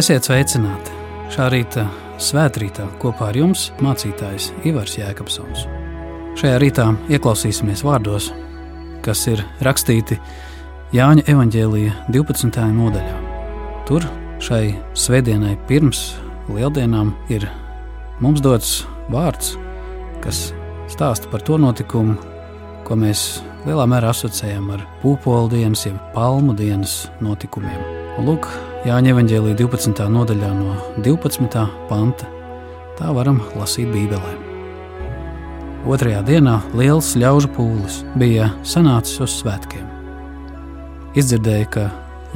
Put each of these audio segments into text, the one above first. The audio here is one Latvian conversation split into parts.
Esiet sveicināti! Šā rīta svētkrītā kopā ar jums mācītājs Ivars Jēkabsons. Šajā rītā ieklausīsimies vārdos, kas ir rakstīti Jāņa evanģēlīja 12. nodaļā. Tur šai svētdienai pirms lieldienām ir mums dots vārds, kas stāsta par to notikumu, ko mēs lielā mērā asociējam ar pūpolu dienas, jeb palmu dienas notikumiem. Un lūk, Jāņa Evangelija 12. nodaļā no 12. panta. Tā varam lasīt Bībelē. Otrajā dienā liels ļaužu pūlis bija sanācis uz svētkiem. Izdzirdēja, ka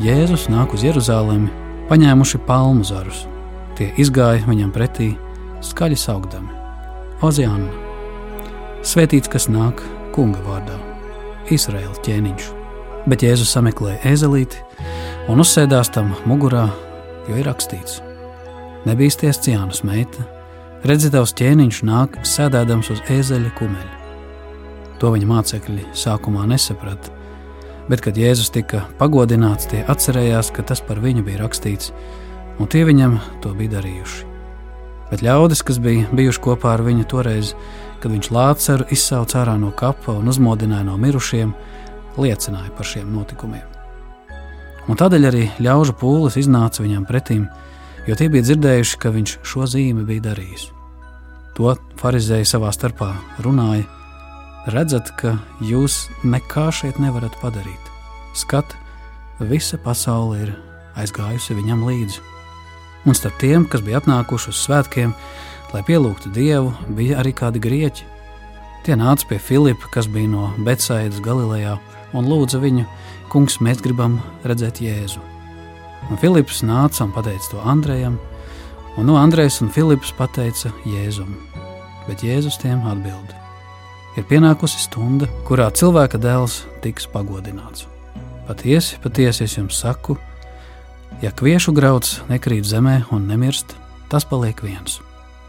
Jēzus nāk uz Jeruzalemi, paņēmuši palmu zarus. Tie izgāja viņam pretī, skaļi saukdami: Oziāna! Svētīts, kas nāk kunga vārdā, Izraēla ķēniņš! Bet Jēzus sameklēja ezelīti un uzsēdās tam mugurā, jo ir rakstīts: Nebīsties ciānas meita, redzi, tavs ķēniņš nāk sēdēdams uz ēzeļa kumeļa. To viņa mācekļi sākumā nesaprata, bet, kad Jēzus tika pagodināts, tie atcerējās, ka tas par viņu bija rakstīts, un tie viņam to bija darījuši. Bet ļaudis, kas bija bijuši kopā ar viņu toreiz, kad viņš lācaru izsauca ārā no kapa un uzmodināja no mirušiem, liecināja par šiem notikumiem. Un tādēļ arī ļaužu pūlis iznāca viņam pretīm, jo tie bija dzirdējuši, ka viņš šo zīmi bija darījis. To farizēji savā starpā runāja: Redzat, ka jūs nekā šeit nevarat padarīt. Skat, visa pasaule ir aizgājusi viņam līdzi. Un starp tiem, kas bija atnākuši uz svētkiem, lai pielūgtu Dievu, bija arī kādi grieķi. Tie nāca pie Filipa, kas bija no Betsaidas Galilejā, un lūdza viņu, Kungs, mēs gribam redzēt Jēzu. Un Filips nāca un teica to Andrejam, un no Andrejas un Filips pateica Jēzum. Bet Jēzus tiem atbild: Ir pienākusi stunda, kurā cilvēka dēls tiks pagodināts. Patiesi, patiesi es jums saku, ja kviešu grauds nekrīt zemē un nemirst, tas paliek viens.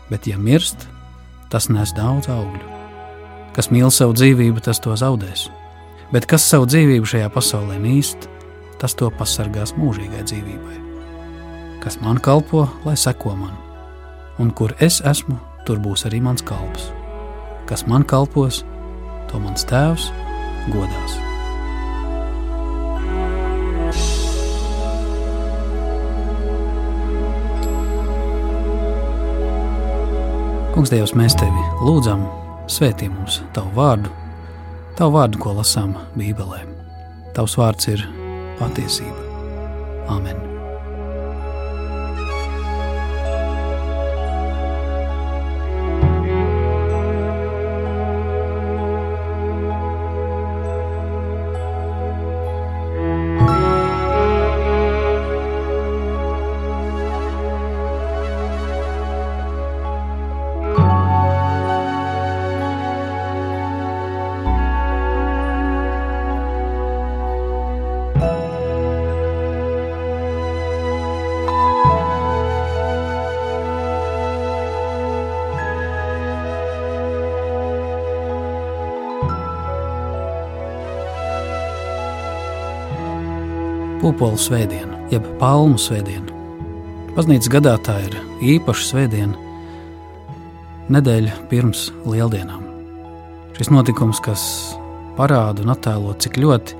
Bet, ja mirst, tas nes daudz augļu. Kas mīl savu dzīvību, tas to zaudēs bet kas savu dzīvību šajā pasaulē mīst, tas to pasargās mūžīgai dzīvībai. Kas man kalpo, lai seko man, un kur es esmu, tur būs arī mans kalps. Kas man kalpos, to mans tēvs godās. Kungs, Dievs, mēs tevi lūdzam, svētī mums tavu vārdu Tavu vārdu, ko lasām Bībelē. Tavs vārds ir patiesība. Āmen! Pupolu svētdiena, jeb palmu svētdiena. Baznīcas gadā tā ir īpaša svētdiena, nedēļa pirms lieldienām. Šis notikums, kas parāda un attēlo, cik ļoti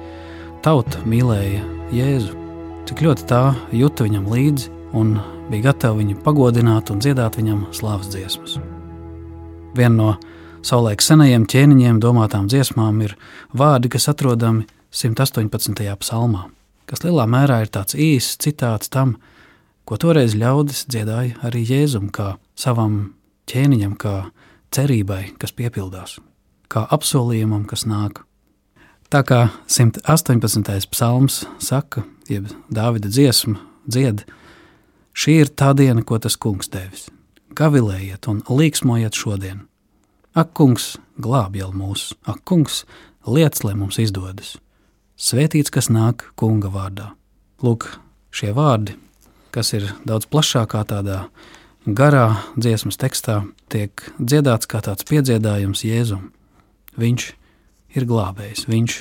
tauta mīlēja Jēzu, cik ļoti tā juta viņam līdzi un bija gatava viņu pagodināt un dziedāt viņam slavas dziesmas. Viena no savulaik senajiem ķēniņiem domātām dziesmām ir vārdi, kas atrodami 118. psalmā kas lielā mērā ir tāds īsts citāts tam, ko toreiz ļaudis dziedāja arī Jēzum, kā savam ķēniņam, kā cerībai, kas piepildās, kā apsolījumam, kas nāk. Tā kā 118. psalms saka, jeb Dāvida dziesma dzied, šī ir tā diena, ko tas kungs devis. Gavilējiet un līksmojiet šodien. Ak, kungs, glābj mūs, ak, kungs, liec, lai mums izdodas. Svētīts, kas nāk kunga vārdā. Lūk, šie vārdi, kas ir daudz plašākā tādā garā dziesmas tekstā, tiek dziedāts kā tāds piedziedājums Jēzum. Viņš ir glābējs, viņš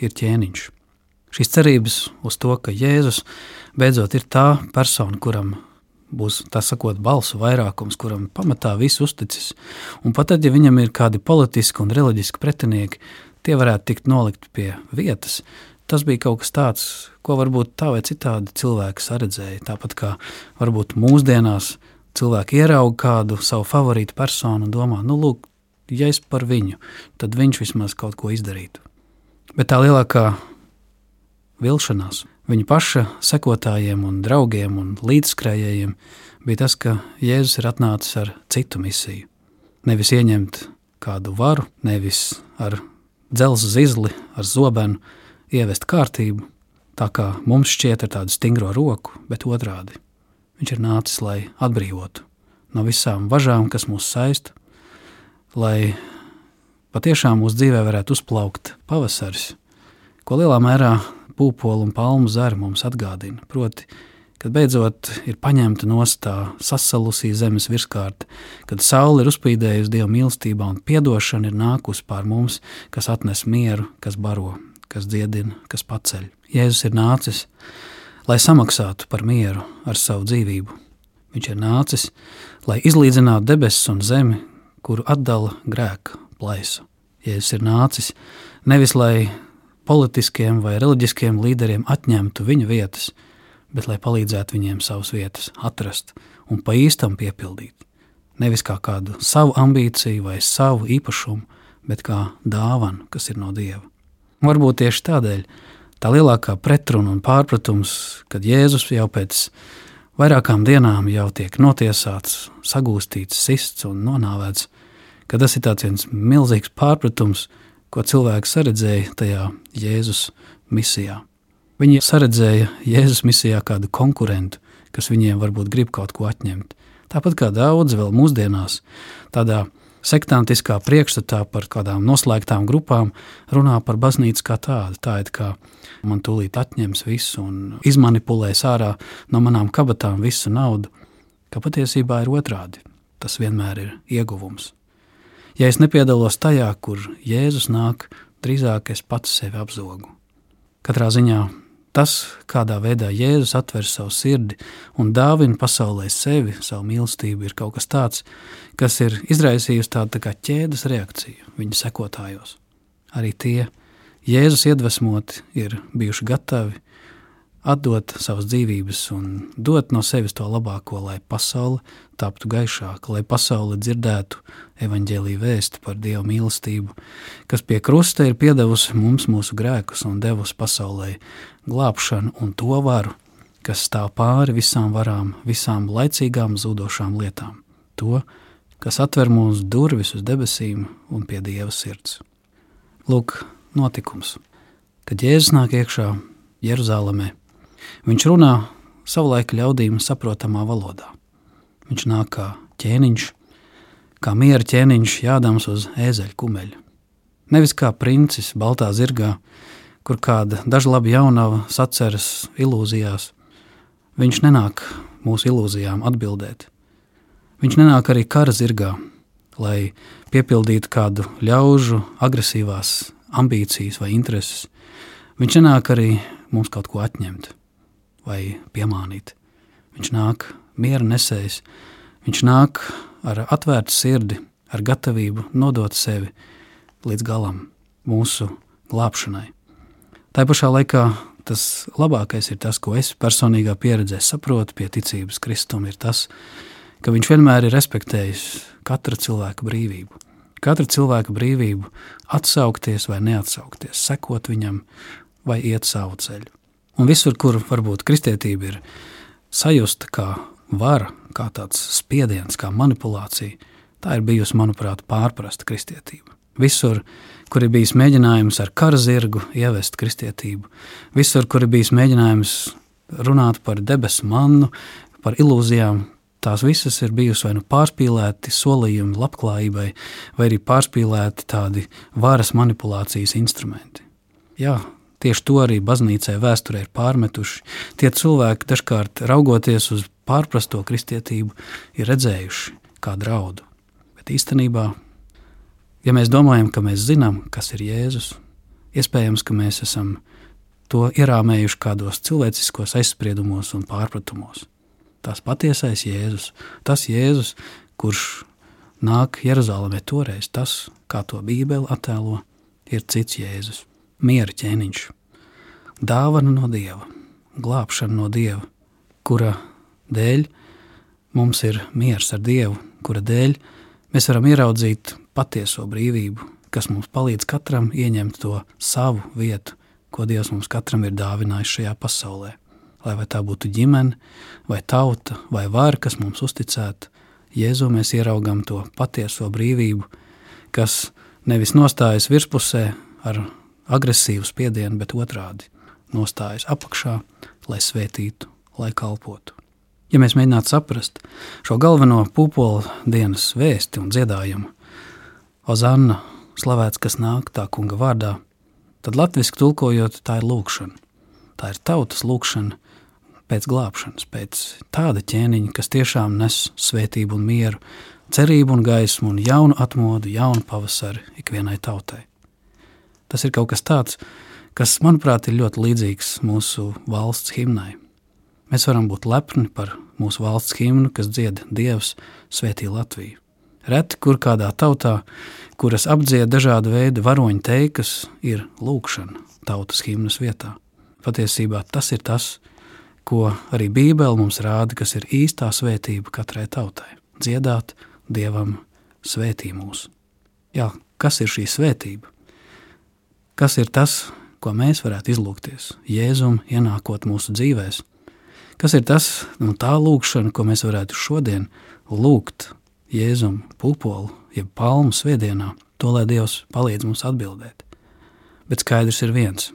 ir ķēniņš. Šīs cerības uz to, ka Jēzus beidzot ir tā persona, kuram būs tā sakot, balsu vairākums, kuram pamatā viss uzticis. Un pat tad, ja viņam ir kādi politiski un reliģiski pretinieki, tie varētu tikt nolikt pie vietas. Tas bija kaut kas tāds, ko varbūt tā vai citādi cilvēki saredzēja. Tāpat kā varbūt mūsdienās cilvēki ieraudzīja kādu savu favorītu personu un domā, nu, lūk, ja es par viņu, tad viņš vismaz kaut ko izdarītu. Bet tā lielākā vilšanās viņa paša sekotājiem un draugiem un līdzskrējējiem bija tas, ka Jēzus ir atnācis ar citu misiju. Nevis ieņemt kādu varu, nevis ar dzelzceļa zizli, ar zobenu ievest kārtību, tā kā mums šķiet ar tādu stingro roku, bet otrādi. Viņš ir nācis, lai atbrīvotu no visām važām, kas mūs saista, lai patiešām mūsu dzīvē varētu uzplaukt pavasaris, ko lielā mērā pūpolu un palmu zari mums atgādina. Proti, kad beidzot ir paņemta nostā sasalusī zemes virskārta, kad saule ir uzspīdējusi Dieva mīlestībā un piedošana ir nākusi pār mums, kas atnes mieru, kas baro, kas dziedina, kas paceļ. Jēzus ir nācis, lai samaksātu par mieru ar savu dzīvību. Viņš ir nācis, lai izlīdzinātu debesis un zemi, kuru atdala grēka plaisa. Jēzus ir nācis nevis lai politiskiem vai reliģiskiem līderiem atņemtu viņu vietas, bet lai palīdzētu viņiem savas vietas atrast un pa īstam piepildīt. Nevis kā kādu savu ambīciju vai savu īpašumu, bet kā dāvanu, kas ir no Dieva. Varbūt tieši tādēļ tā lielākā pretruna un pārpratums, kad Jēzus jau pēc vairākām dienām jau tiek notiesāts, sagūstīts, sists un nonāvēts, ka tas ir tāds viens milzīgs pārpratums, ko cilvēki saredzēja tajā Jēzus misijā. Viņi saredzēja Jēzus misijā kādu konkurentu, kas viņiem varbūt grib kaut ko atņemt. Tāpat kā daudzi vēl mūsdienās, tādā sektantiskā priekšstatā par kādām noslēgtām grupām runā par baznīcu kā tādu. Tā ir kā man tūlīt atņems visu un izmanipulēs ārā no manām kabatām visu naudu, ka patiesībā ir otrādi. Tas vienmēr ir ieguvums. Ja es nepiedalos tajā, kur Jēzus nāk, drīzāk es pats sevi apzogu. Katrā ziņā tas, kādā veidā Jēzus atver savu sirdi un dāvina pasaulē sevi, savu mīlestību, ir kaut kas tāds, kas ir izraisījis tādu tā ķēdes reakciju viņa sekotājos. Arī tie Jēzus iedvesmoti ir bijuši gatavi atdot savas dzīvības un dot no sevis to labāko, lai pasaule taptu gaišāka, lai pasaule dzirdētu evaņģēlīju vēstu par Dieva mīlestību, kas pie krusta ir piedevusi mums mūsu grēkus un devusi pasaulē glābšanu un to varu, kas stāv pāri visām varām, visām laicīgām zudošām lietām. To, kas atver mūsu durvis uz debesīm un pie Dieva sirds. Lūk, notikums, kad Jēzus nāk iekšā Jeruzalemē Viņš runā savulaika ļaudīm saprotamā valodā. Viņš nāk kā ķēniņš, kā miera ķēniņš jādams uz ēzeļa kumeļa. Nevis kā princis baltā zirgā, kur kāda dažlaba jaunava saceras ilūzijās. Viņš nenāk mūsu ilūzijām atbildēt. Viņš nenāk arī kara zirgā, lai piepildītu kādu ļaužu agresīvās ambīcijas vai intereses. Viņš nenāk arī mums kaut ko atņemt vai piemānīt. Viņš nāk miera nesējis, viņš nāk ar atvērtu sirdi, ar gatavību nodot sevi līdz galam mūsu glābšanai. Tā pašā laikā tas labākais ir tas, ko es personīgā pieredzē saprotu pie ticības Kristum, ir tas, ka viņš vienmēr ir respektējis katra cilvēka brīvību. Katra cilvēka brīvību atsaukties vai neatsaukties, sekot viņam vai iet savu ceļu. Un visur, kur varbūt kristietība ir sajusta kā vara, kā tāds spiediens, kā manipulācija, tā ir bijusi, manuprāt, pārprasta kristietība. Visur, kur ir bijis mēģinājums ar kara zirgu ievest kristietību, visur, kur ir bijis mēģinājums runāt par debesu mannu, par ilūzijām, tās visas ir bijusi vai nu pārspīlēti solījumi labklājībai, vai arī pārspīlēti tādi varas manipulācijas instrumenti. Jā, Tieši to arī baznīcai vēsturē ir pārmetuši. Tie cilvēki, dažkārt raugoties uz pārprasto kristietību, ir redzējuši kā draudu. Bet īstenībā, ja mēs domājam, ka mēs zinām, kas ir Jēzus, iespējams, ka mēs esam to ierāmējuši kādos cilvēciskos aizspriedumos un pārpratumos. Tas patiesais Jēzus, tas Jēzus, kurš nāk Jeruzalemē toreiz, tas, kā to Bībele attēlo, ir cits Jēzus, miera ķēniņš, dāvana no Dieva, glābšana no Dieva, kura dēļ mums ir miers ar Dievu, kura dēļ mēs varam ieraudzīt patieso brīvību, kas mums palīdz katram ieņemt to savu vietu, ko Dievs mums katram ir dāvinājis šajā pasaulē. Lai vai tā būtu ģimene, vai tauta, vai vara, kas mums uzticēta, Jēzu mēs ieraugam to patieso brīvību, kas nevis nostājas virspusē ar agresīvu spiedienu, bet otrādi nostājas apakšā, lai svētītu, lai kalpotu. Ja mēs mēģinātu saprast šo galveno pupolu dienas vēsti un dziedājumu, Ozanna, slavēts, kas nāk tā kunga vārdā, tad latviešu tulkojot, tā ir lūkšana. Tā ir tautas lūkšana pēc glābšanas, pēc tāda ķēniņa, kas tiešām nes svētību un mieru, cerību un gaismu un jaunu atmodu, jaunu pavasari ikvienai tautai. Tas ir kaut kas tāds, kas, manuprāt, ir ļoti līdzīgs mūsu valsts himnai. Mēs varam būt lepni par mūsu valsts himnu, kas dzied Dievs svētī Latviju. Reti, kur kādā tautā, kuras apdzied dažādu veidu varoņu teikas, ir lūkšana tautas himnas vietā. Patiesībā tas ir tas, ko arī Bībele mums rāda, kas ir īstā svētība katrai tautai. Dziedāt Dievam svētī mūs. Jā, kas ir šī svētība? Kas ir tas, ko mēs varētu izlūgties Jēzum ienākot mūsu dzīvēm? Kas ir tas, nu, tā lūkšana, ko mēs varētu šodien lūgt Jēzum pupolu, jeb palmu svētdienā, to lai Dievs palīdz mums atbildēt. Bet skaidrs ir viens,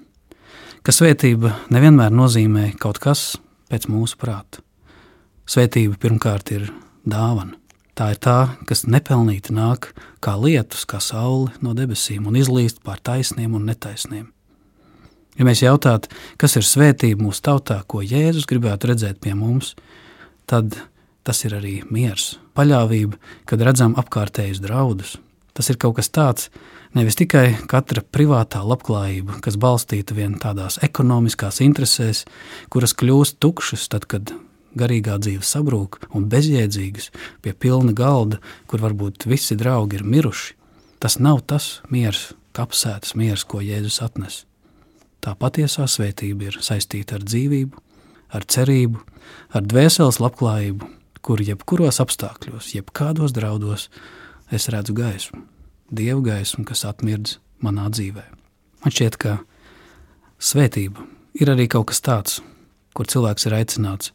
ka svētība nevienmēr nozīmē kaut kas pēc mūsu prāta. Svētība pirmkārt ir dāvana. Tā ir tā, kas nepelnīti nāk kā lietus, kā saule no debesīm un izlīst pār taisniem un netaisniem. Ja mēs jautātu, kas ir svētība mūsu tautā, ko Jēzus gribētu redzēt pie mums, tad tas ir arī miers, paļāvība, kad redzam apkārtējus draudus. Tas ir kaut kas tāds, nevis tikai katra privātā labklājība, kas balstīta vien tādās ekonomiskās interesēs, kuras kļūst tukšas tad, kad garīgā dzīve sabrūk un bezjēdzīgas pie pilna galda, kur varbūt visi draugi ir miruši. Tas nav tas miers, kapsētas miers, ko Jēzus atnes. Tā patiesā svētība ir saistīta ar dzīvību, ar cerību, ar dvēseles labklājību, kur jebkuros apstākļos, jebkādos draudos es redzu gaismu, dievu gaismu, kas atmirdz manā dzīvē. Man šķiet, ka svētība ir arī kaut kas tāds, kur cilvēks ir aicināts,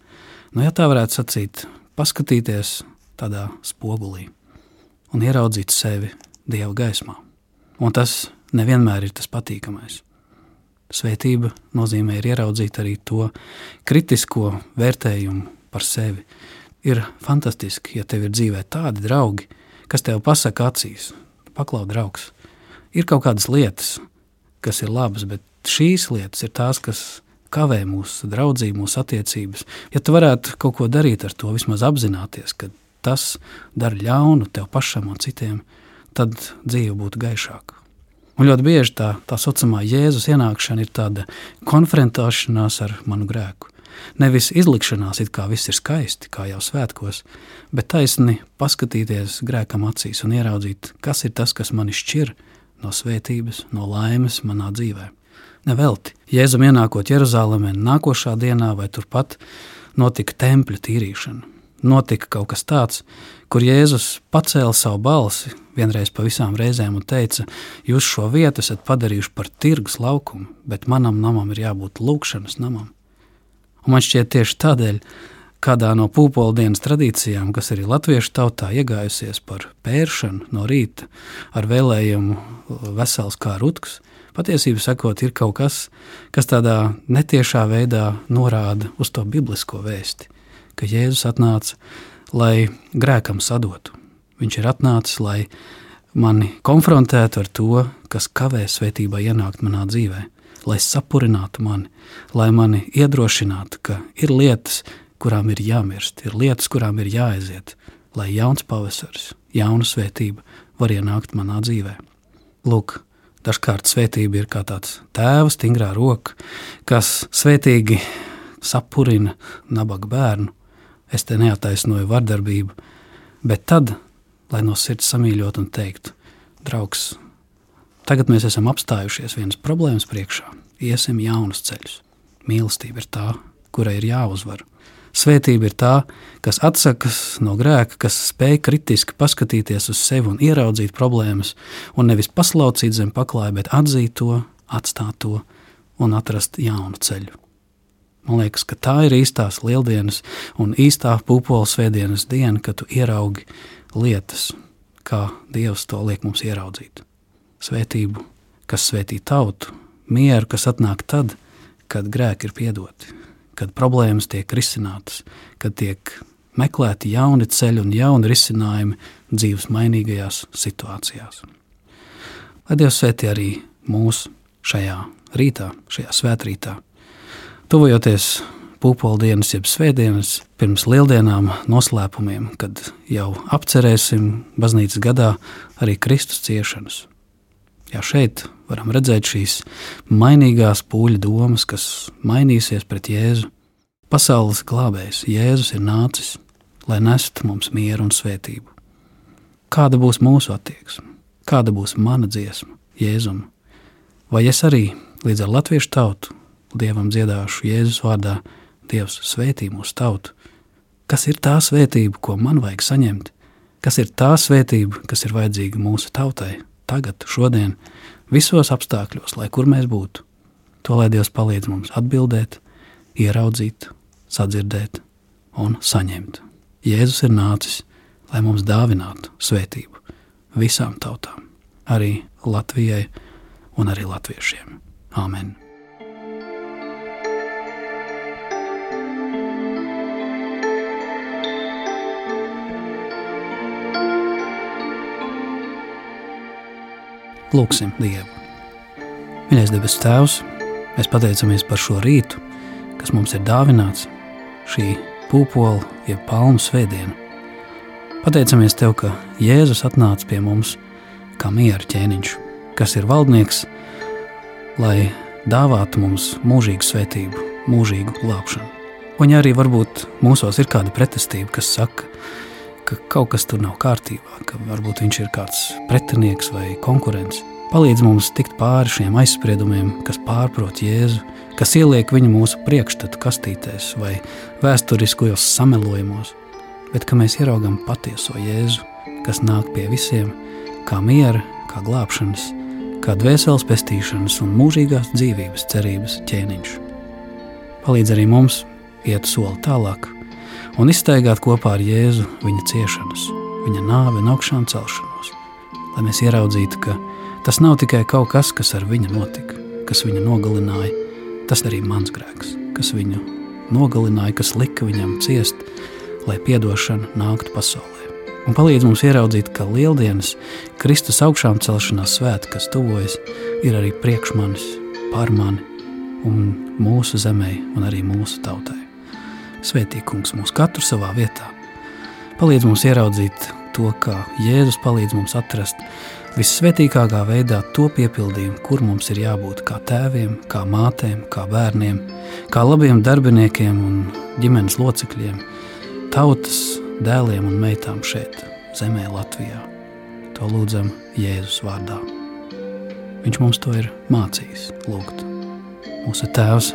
nu, ja tā varētu sacīt, paskatīties tādā spogulī un ieraudzīt sevi dieva gaismā. Un tas nevienmēr ir tas patīkamais. Svētība nozīmē ieraudzīt arī to kritisko vērtējumu par sevi. Ir fantastiski, ja tev ir dzīvē tādi draugi, kas tev pasaka acīs, paklau draugs. Ir kaut kādas lietas, kas ir labas, bet šīs lietas ir tās, kas kavē mūsu draudzību, mūsu attiecības. Ja tu varētu kaut ko darīt ar to, vismaz apzināties, ka tas dara ļaunu tev pašam un citiem, tad dzīve būtu gaišāka. Un ļoti bieži tā, tā saucamā Jēzus ienākšana ir tāda konfrontēšanās ar manu grēku. Nevis izlikšanās, it kā viss ir skaisti, kā jau svētkos, bet taisni paskatīties grēkam acīs un ieraudzīt, kas ir tas, kas mani šķir no svētības, no laimes manā dzīvē. Nevelti, Jēzum ienākot Jeruzalemē, nākošā dienā vai turpat notika tempļa tīrīšana notika kaut kas tāds, kur Jēzus pacēla savu balsi vienreiz pa visām reizēm un teica, jūs šo vietu esat padarījuši par tirgus laukumu, bet manam namam ir jābūt lūkšanas namam. Un man šķiet tieši tādēļ, kādā no pūpoldienas tradīcijām, kas arī latviešu tautā iegājusies par pēršanu no rīta ar vēlējumu vesels kā rutks, patiesībā sakot, ir kaut kas, kas tādā netiešā veidā norāda uz to biblisko vēsti ka Jēzus atnāca, lai grēkam sadotu. Viņš ir atnācis, lai mani konfrontētu ar to, kas kavē svētībā ienākt manā dzīvē, lai sapurinātu mani, lai mani iedrošinātu, ka ir lietas, kurām ir jāmirst, ir lietas, kurām ir jāaiziet, lai jauns pavasaris, jauna svētība var ienākt manā dzīvē. Lūk, Dažkārt svētība ir kā tāds tēva stingrā roka, kas svētīgi sapurina nabaga bērnu. Es te neataisnoju vardarbību, bet tad, lai no sirds samīļot un teiktu, draugs, tagad mēs esam apstājušies vienas problēmas priekšā, iesim jaunus ceļus. Mīlestība ir tā, kurai ir jāuzvar. Svētība ir tā, kas atsakas no grēka, kas spēj kritiski paskatīties uz sevi un ieraudzīt problēmas, un nevis paslaucīt zem paklāja, bet atzīt to, atstāt to un atrast jaunu ceļu. Man liekas, ka tā ir īstās lieldienas un īstā pupola svētdienas diena, kad tu ieraugi lietas, kā Dievs to liek mums ieraudzīt. Svētību, kas svētī tautu, mieru, kas atnāk tad, kad grēki ir piedoti kad problēmas tiek risinātas, kad tiek meklēti jauni ceļi un jauni risinājumi dzīves mainīgajās situācijās. Lai Dievs svētī arī mūs šajā rītā, šajā svētkrītā. Tuvojoties pūpola dienas, jeb svētdienas, pirms lieldienām, noslēpumiem, kad jau apcerēsim baznīcas gadā arī Kristus ciešanas. Jā, šeit varam redzēt šīs mainīgās pūļu domas, kas mainīsies pret Jēzu. Pasaules glābējs Jēzus ir nācis, lai nestu mums mieru un svētību. Kāda būs mūsu attieksme, kāda būs mana dziesma Jēzum? Vai es arī līdz ar latviešu tautu Dievam dziedāšu Jēzus vārdā Dievs svētī mūsu tautu? Kas ir tā svētība, ko man vajag saņemt? Kas ir tā svētība, kas ir vajadzīga mūsu tautai? Tagad, šodien, visos apstākļos, lai kur mēs būtu. To lai Dievs palīdz mums atbildēt, ieraudzīt, sadzirdēt un saņemt. Jēzus ir nācis, lai mums dāvinātu svētību visām tautām, arī Latvijai un arī latviešiem. Āmen! Lūksim Dievu. Mīļais debes Tēvs, mēs pateicamies par šo rītu, kas mums ir dāvināts, šī pūpola, jeb palmu svētdiena. Pateicamies Tev, ka Jēzus atnāca pie mums kā miera ķēniņš, kas ir valdnieks, lai dāvātu mums mūžīgu svētību, mūžīgu glābšanu. Un arī varbūt mūsos ir kāda pretestība, kas saka, ka kaut kas tur nav kārtībā, ka varbūt viņš ir kāds pretinieks vai konkurents. Palīdz mums tikt pāri šiem aizspriedumiem, kas pārprot Jēzu, kas ieliek viņu mūsu priekšstatu kastītēs vai vēsturiskajos samelojumos, bet ka mēs ieraugam patieso Jēzu, kas nāk pie visiem, kā miera, kā glābšanas, kā dvēseles pestīšanas un mūžīgās dzīvības cerības ķēniņš. Palīdz arī mums iet soli tālāk, un iztaigāt kopā ar Jēzu viņa ciešanas, viņa nāvi un augšām celšanos, lai mēs ieraudzītu, ka tas nav tikai kaut kas, kas ar viņu notika, kas viņu nogalināja, tas arī mans grēks, kas viņu nogalināja, kas lika viņam ciest, lai piedošana nāktu pasaulē. Un palīdz mums ieraudzīt, ka lieldienas, Kristus augšām celšanās svētki, kas tuvojas, ir arī priekš manis, pār mani un mūsu zemē un arī mūsu tautai. Svētī kungs mūs katru savā vietā. Palīdz mums ieraudzīt to, kā Jēzus palīdz mums atrast vissvētīgākā veidā to piepildījumu, kur mums ir jābūt kā tēviem, kā mātēm, kā bērniem, kā labiem darbiniekiem un ģimenes locekļiem, tautas dēliem un meitām šeit, zemē, Latvijā. To lūdzam Jēzus vārdā. Viņš mums to ir mācījis, lūgt. Mūsu Tēvs,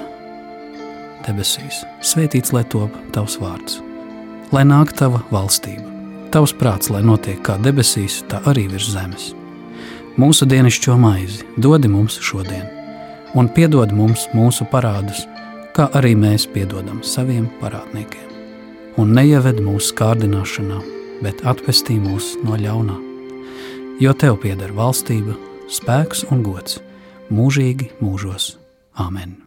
debesīs, svētīts lai top tavs vārds, lai nāk tava valstība, tavs prāts, lai notiek kā debesīs, tā arī virs zemes. Mūsu dienascho maizi dodi mums šodien, un piedod mums mūsu parādus, kā arī mēs piedodam saviem parādniekiem. Un neieved mūsu kārdināšanā, bet atpestī mūs no ļaunā. Jo tev pieder valstība, spēks un gods mūžīgi mūžos. Āmen!